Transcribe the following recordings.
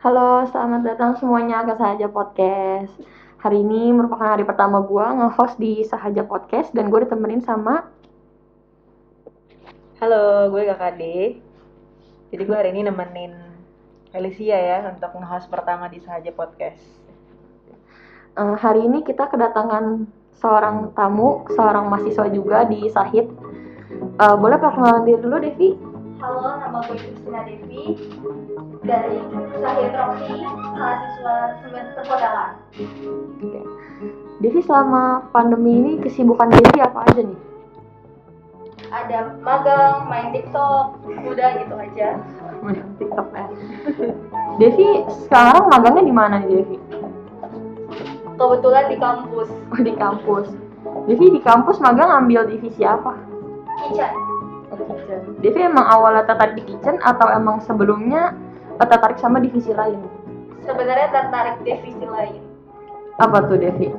Halo, selamat datang semuanya ke Sahaja Podcast. Hari ini merupakan hari pertama gue nge-host di Sahaja Podcast dan gue ditemenin sama Halo, gue Kakak D. Jadi gue hari ini nemenin Felicia ya untuk nge-host pertama di Sahaja Podcast. eh, hari ini kita kedatangan seorang tamu, seorang mahasiswa juga di Sahid. Eh, boleh perkenalan diri dulu, Devi? Halo, nama gue Christina Devi dari Sahid Rocky, mahasiswa semester modalan. Oke. Devi selama pandemi ini kesibukan Devi apa aja nih? Ada magang, main TikTok, udah gitu aja. Main TikTok ya. Devi sekarang magangnya di mana nih Devi? Kebetulan di kampus, Oh, di kampus. Devi di kampus magang ambil divisi apa? Kitchen. Devi emang awalnya tertarik di kitchen atau emang sebelumnya tertarik sama divisi lain? Sebenarnya tertarik divisi lain, Apa tuh Devi?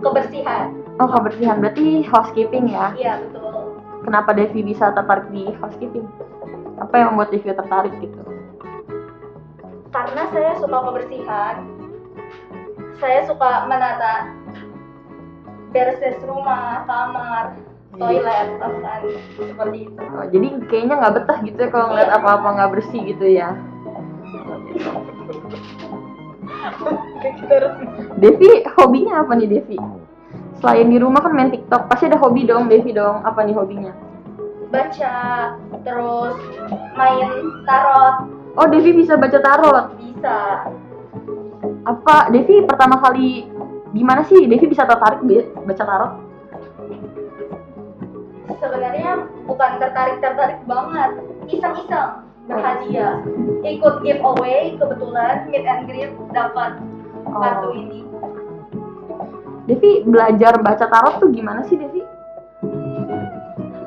kebersihan. Oh kebersihan berarti housekeeping ya? Iya betul. Kenapa Devi bisa tertarik di housekeeping? Apa yang membuat Devi tertarik gitu? Karena saya suka kebersihan, saya suka menata beres-beres rumah, kamar, toilet, bahkan seperti itu. Oh, jadi kayaknya nggak betah gitu ya kalau ngeliat apa-apa nggak bersih gitu ya? Kita harus Devi hobinya apa nih Devi? Selain di rumah kan main TikTok, pasti ada hobi dong Devi dong. Apa nih hobinya? Baca, terus main tarot, Oh Devi bisa baca tarot. bisa. Apa Devi pertama kali gimana sih Devi bisa tertarik baca tarot? Sebenarnya bukan tertarik tertarik banget. Iseng-iseng berhadiah. Ikut giveaway kebetulan meet and greet dapat kartu Oh. ini. Devi belajar baca tarot tuh gimana sih Devi?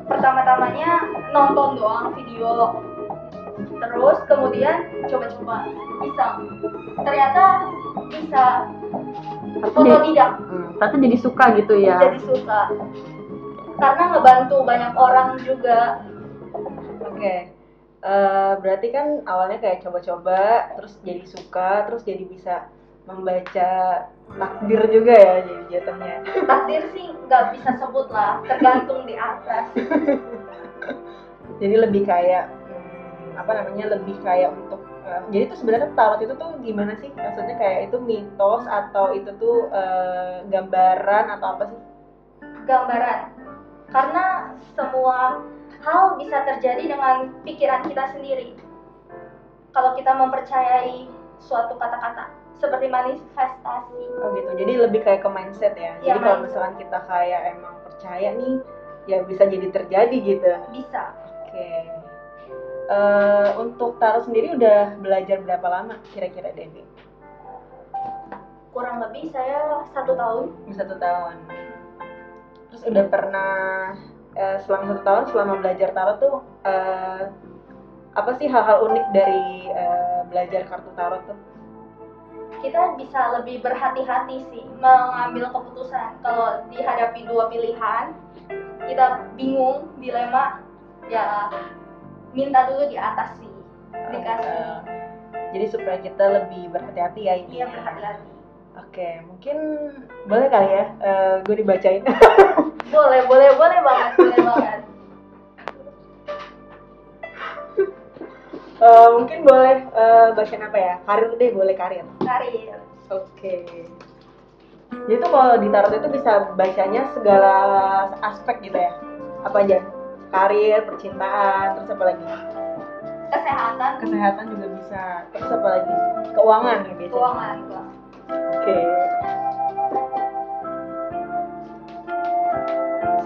pertama-tamanya nonton doang video. Terus kemudian coba-coba iseng. Ternyata bisa Tapi jadi, otodidak hmm, ternyata jadi suka gitu ya. jadi suka karena ngebantu banyak orang juga Oke. Eh, berarti kan awalnya kayak coba-coba, terus jadi suka, terus jadi bisa membaca takdir juga ya jadi jatuhnya. takdir sih nggak bisa sebut lah tergantung di atas Jadi lebih kayak hmm, apa namanya lebih kayak untuk eh, jadi tuh sebenarnya tarot itu tuh gimana sih? Maksudnya kayak itu mitos atau itu tuh eh, gambaran atau apa sih? gambaran karena semua hal bisa terjadi dengan pikiran kita sendiri kalau kita mempercayai suatu kata-kata seperti manifestasi Oh gitu. Jadi lebih kayak ke mindset ya. Iya, jadi kalau misalkan kita kayak emang percaya nih, ya bisa jadi terjadi gitu. bisa Oke. Eh, untuk tarot sendiri udah belajar berapa lama kira-kira Devi? kurang lebih saya satu tahun Satu tahun. Terus udah pernah eh, selama satu tahun selama belajar tarot tuh eh, apa sih hal-hal unik dari eh, belajar kartu tarot tuh? kita bisa lebih berhati-hati sih mengambil keputusan kalau dihadapi dua pilihan kita bingung dilema ya minta dulu di atas sih dikasih jadi supaya kita lebih berhati-hati ya ini. iya berhati-hati Oke, mungkin boleh kali ya gue dibacain. boleh boleh boleh banget boleh banget Eh, mungkin boleh eh, bacain apa ya? Karir deh, boleh karir. karir Oke. Jadi tuh kalau di tarot itu bisa bacanya segala aspek gitu ya. Apa aja? Karir, percintaan, terus apa lagi? kesehatan Kesehatan juga bisa. Terus apa lagi? Keuangan ya biasanya. keuangan Bang. Oke.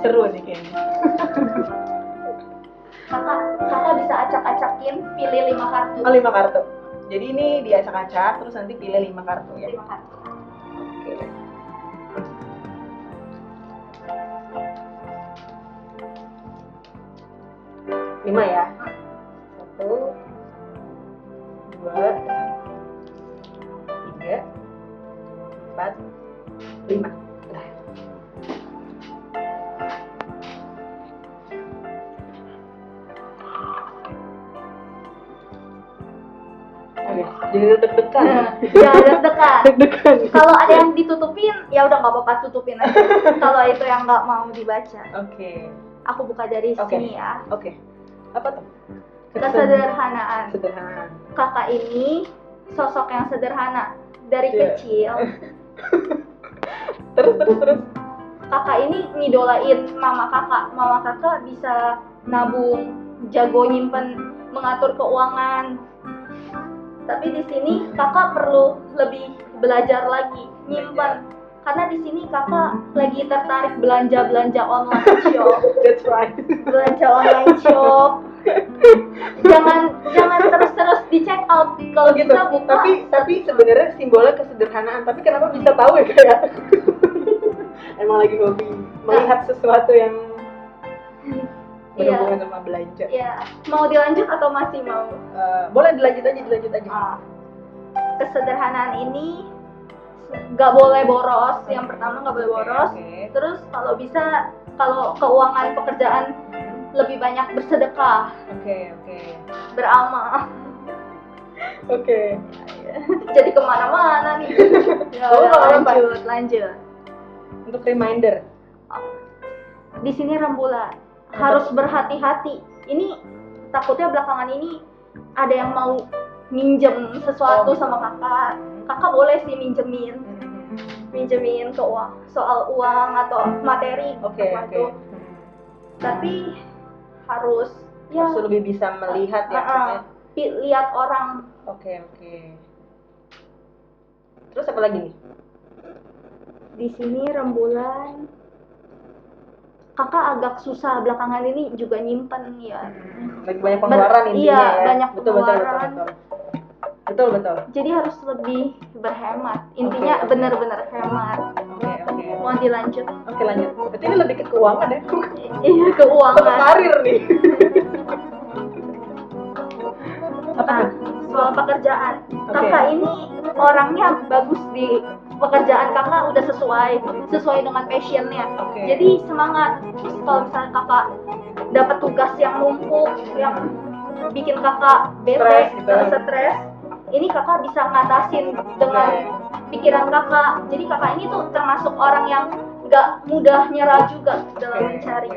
Seru nih kayaknya. kakak kakak bisa acak-acakin pilih lima kartu Oh, lima kartu. Jadi ini diacak-acak, terus nanti pilih lima kartu ya. lima kartu Oke. Lima ya. Ditutupin ya udah nggak apa-apa tutupin aja kalau itu yang nggak mau dibaca Oke. aku buka dari Oke. sini ya Oke. Apa tuh? kesederhanaan Sederhana. kakak ini sosok yang sederhana dari Iya. kecil Terus terus terus. kakak ini ngidolain mama kakak mama kakak bisa nabung jago nyimpen mengatur keuangan tapi di sini kakak perlu lebih belajar lagi nyimpen karena di sini kakak lagi tertarik belanja belanja online shop That's right. belanja online shop jangan jangan terus terus di check out kalau gitu. bisa buka Tapi tapi sebenarnya simbolnya kesederhanaan. Tapi kenapa bisa tahu ya kayak? Emang lagi hobi melihat sesuatu yang Iya. berhubungan sama belanja. ya mau dilanjut atau masih mau Eh, boleh dilanjut aja, dilanjut aja. Ah, kesederhanaan ini nggak boleh boros yang pertama nggak boleh boros Oke. terus kalau bisa kalau keuangan pekerjaan lebih banyak bersedekah Oke, oke. beramal Oke. jadi ke mana-mana nih ya, apa? lanjut lanjut Untuk reminder. di sini rembulan harus berhati-hati ini takutnya belakangan ini ada yang mau minjem sesuatu Oh. sama kakak kakak boleh sih minjemin minjemin ke uang soal uang atau materi Oke, apa oke. itu tapi harus ya Harus lebih bisa melihat ya. Maksudnya. pi- lihat orang Oke, oke. Terus apa lagi nih? di sini rembulan kakak agak susah belakangan ini juga nyimpen ya Lagi banyak pengeluaran Ber- intinya iya, ya. banyak betul, betul, betul, pengeluaran. betul. Betul, betul. jadi harus lebih berhemat intinya oke. benar-benar hemat Oke, oke. mau dilanjut Oke, lanjut. Berarti ini lebih ke keuangan ya? iya Atau keuangan karir nih. apa Nah, tuh? soal pekerjaan Oke. kakak ini orangnya bagus di pekerjaan kakak udah sesuai sesuai dengan passionnya Oke. jadi semangat terus kalau misalnya kakak dapat tugas yang numpuk yang bikin kakak bete Stres gitu. eh, stres ini kakak bisa ngatasin dengan pikiran kakak jadi kakak ini tuh termasuk orang yang nggak mudah nyerah juga dalam Oke, mencari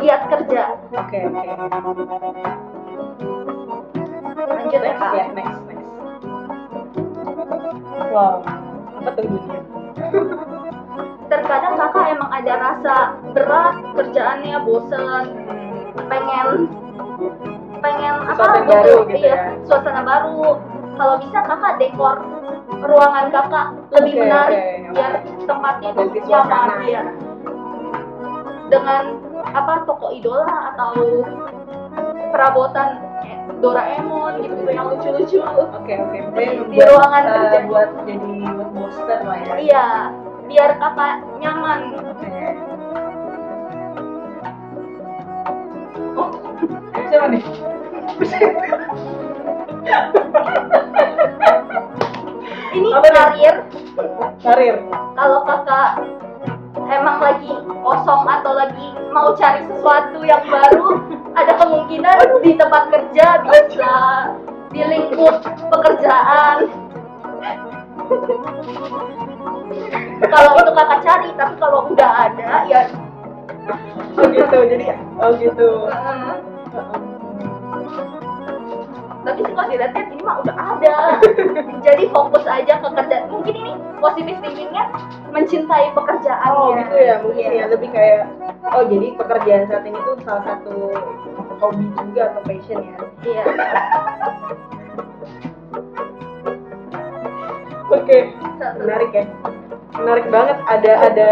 giat kerja Oke, oke. lanjut ya Next, kak ya, next, next. Wow. Apa tuh terkadang kakak emang ada rasa berat kerjaannya bosen pengen pengen Sesuatu apa yang baru gitu iya ya. suasana baru kalau bisa kakak dekor ruangan kakak lebih Oke, menarik oke. biar tempatnya nyaman ya dengan apa toko idola atau perabotan Doraemon gitu gitu yang lucu-lucu Oke, oke. Pokoknya Di ruangan eh, kerja. buat jadi buat booster lah ya. iya biar kakak nyaman Oke. Oh, siapa nih? ini Apa nih? karir Karir. kalau kakak emang lagi kosong atau lagi mau cari sesuatu yang baru ada kemungkinan di tempat kerja bisa di lingkup pekerjaan. Kalau itu kakak cari tapi kalau udah ada ya. Oh gitu, jadi oh gitu. tapi sih kalau dilihat ini mah udah ada. Jadi fokus aja ke kerjaan mungkin ini positif thinkingnya mencintai pekerjaannya. Oh gitu ya, mungkin Iya. ya. Lebih kayak oh jadi pekerjaan saat ini tuh salah satu hobi juga atau passion ya. iya Oke, menarik ya. Menarik banget ada ada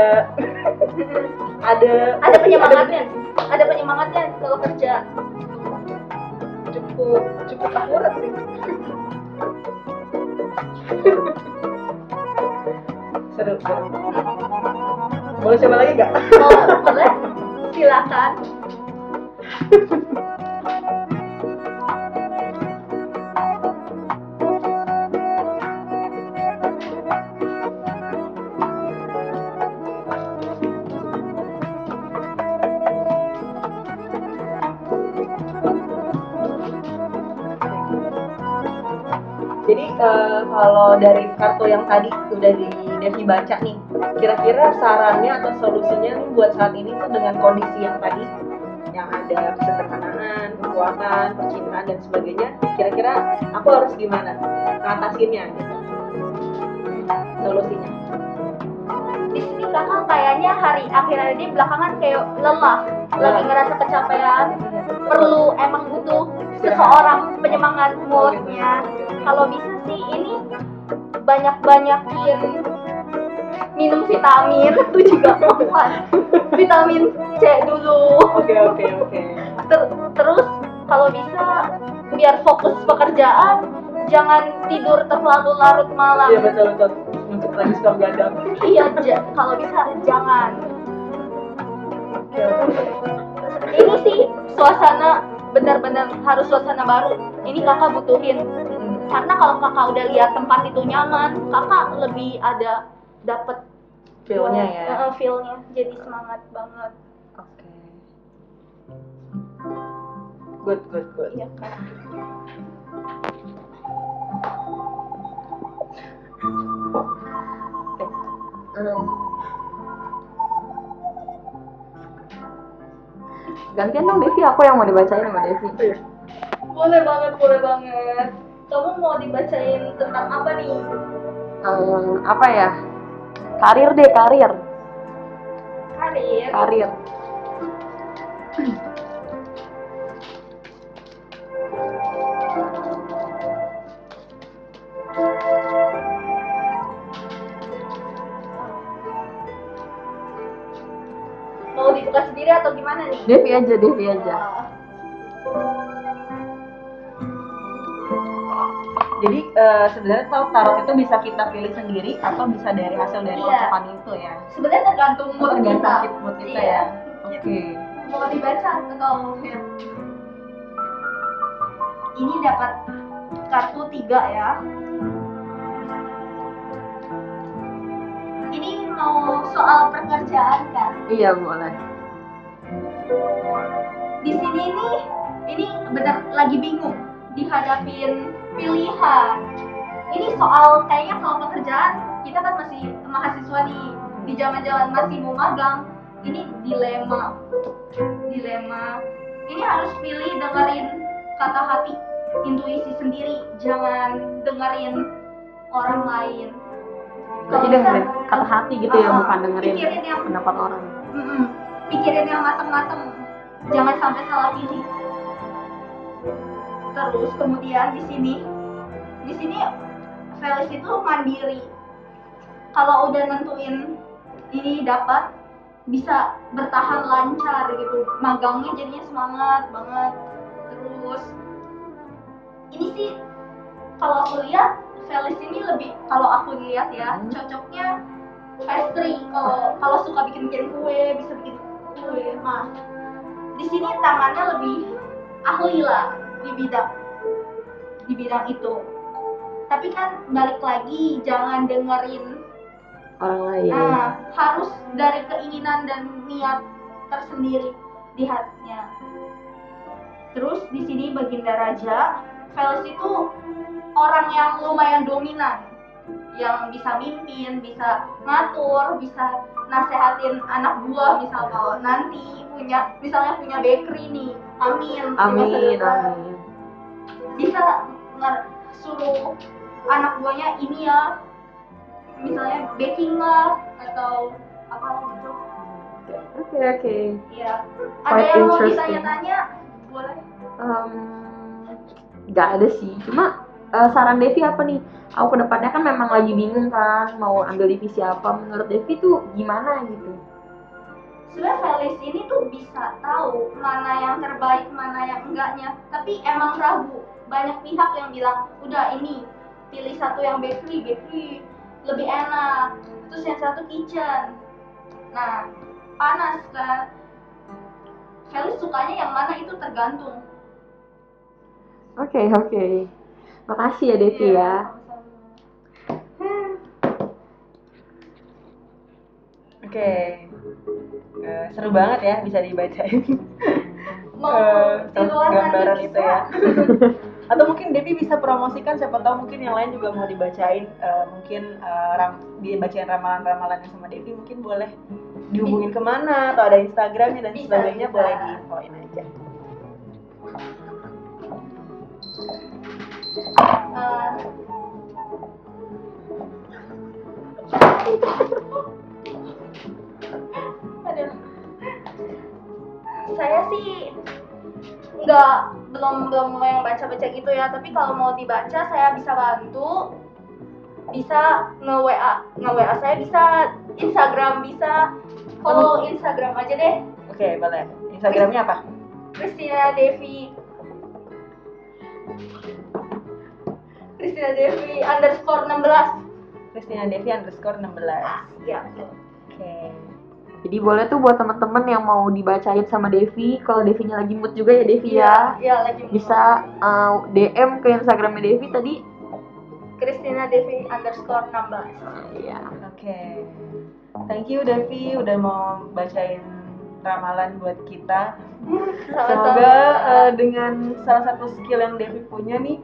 ada ada penyemangatnya ada penyemangatnya kalau kerja cukup cukup akurat sih. seru, seru. Boleh coba lagi nggak? mau boleh silakan jadi uh, kalau dari kartu yang tadi sudah di Devi baca nih, kira-kira sarannya atau solusinya nih buat saat ini tuh dengan kondisi yang tadi? Ada kesederhanaan, kekuatan, percintaan dan sebagainya, kira-kira aku harus gimana? Ngatasinnya gitu. Solusinya. di sini kakak kayaknya hari akhir ini belakangan kayak lelah. Lagi ngerasa kecapean perlu emang butuh seseorang penyemangat moodnya. Kalau bisa sih ini banyak-banyakin minum vitamin. Itu juga manfaat vitamin C dulu. Oke oke oke. Ter- terus kalau bisa biar fokus pekerjaan jangan tidur terlalu larut malam. Iya betul betul. Untuk lagi suka gadang. iya kalau bisa jangan. Ini sih suasana benar-benar harus suasana baru. Ini kakak butuhin. Karena kalau kakak udah lihat tempat itu nyaman kakak lebih ada dapet Feelnya ya. Eh, feelnya jadi semangat banget Oke. Good good good. iya kak Hmm. Gantian dong Devi, aku yang mau dibacain sama Devi. boleh banget boleh banget kamu mau dibacain tentang apa nih Hmm, apa ya? Karir deh, karir. karir Karir. mau dibuka sendiri atau gimana nih Devi aja, Devi aja. Jadi eh, sebenarnya kalau tarot itu bisa kita pilih sendiri atau bisa dari hasil dari Iya. ucapan itu ya. sebenarnya tergantung mood Tergantung kita kita- mood kita Iya. ya. Oke. mau dibaca atau ya? ini dapat kartu tiga ya ini mau soal pekerjaan kan Iya, boleh. di sini nih ini benar lagi bingung dihadapin pilihan. Ini soal kayaknya soal pekerjaan kita kan masih mahasiswa nih di zaman-zaman masih mau magang ini dilema. Dilema. Ini harus pilih dengerin kata hati intuisi sendiri jangan dengerin orang lain. Jadi Kalau dengerin bisa- kata hati gitu ya, Ah, bukan dengerin pikirin yang pendapat orang. Mm-mm. pikirin yang mateng-mateng. Jangan sampai salah pilih terus kemudian di sini di sini Felis itu mandiri. Kalau udah nentuin ini dapat bisa bertahan lancar gitu. Magangnya jadinya semangat banget. Terus ini sih kalau aku lihat Felis ini lebih kalau aku lihat ya Hmm. cocoknya pastry kalau kalau suka bikin bikin kue bisa bikin kue mah. Di sini tangannya lebih ahli lah di bidang di bidang itu. Tapi kan balik lagi jangan dengerin Orang lain. nah harus dari keinginan dan niat tersendiri di hatinya. Terus di sini baginda raja Veles itu orang yang lumayan dominan yang bisa mimpin, bisa ngatur, bisa nasehatin anak buah misal kalau nanti punya misalnya punya bakery nih, amin, Amin, amin. bisa suruh anak buahnya ini ya misalnya baking lah atau apa gitu Oke, oke. ya ada Quite yang mau ditanya-tanya? Boleh. Em, Nggak ada sih, cuma eh, saran Devi apa nih? Aku ke depannya kan memang lagi bingung kan, mau ambil divisi apa. Menurut Devi tuh gimana gitu? sebenarnya Felis ini tuh bisa tahu mana yang terbaik mana yang enggaknya tapi emang ragu banyak pihak yang bilang udah ini pilih satu yang bakery bakery lebih enak terus yang satu kitchen nah panas kan Felis sukanya yang mana itu tergantung Oke, oke. Makasih ya Devi Iya, ya. Oke. Eh, seru banget ya bisa dibacain. mau Eh, di luar nanti gambaran itu ya. atau mungkin Devi bisa promosikan siapa tahu mungkin yang lain juga mau dibacain eh, mungkin eh, ram, dibacain ramalan-ramalannya sama Devi mungkin boleh dihubungin ke mana atau ada Instagramnya dan Bisa, sebagainya bisa. boleh diinfoin aja Eh, aduh. Saya sih nggak belum belum mau yang baca baca gitu ya. Tapi kalau mau dibaca saya bisa bantu. Bisa nge WA nge WA saya bisa Instagram bisa. Follow Instagram aja deh. Oke boleh. Instagramnya apa? Christina Devi Christina Devi underscore 16 Christina Devi underscore 16 oke ya Jadi boleh tuh buat temen-temen yang mau dibacain sama Devi, kalau Devinya lagi mood juga ya Devi ya. ya lagi mau. Bisa uh, DM ke Instagramnya Devi tadi. Christina Devi underscore 16 Iya. Oke. Thank you Devi udah mau bacain ramalan buat kita. Semoga eh, dengan salah satu skill yang Devi punya nih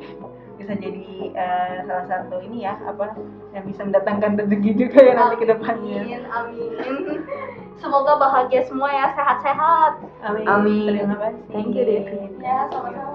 bisa jadi eh, salah satu ini ya apa yang bisa mendatangkan rezeki juga ya nanti ke depannya. amin amin semoga bahagia semua ya sehat-sehat Amin. Amin. Terima kasih. Thank you, Devi. ya sama-sama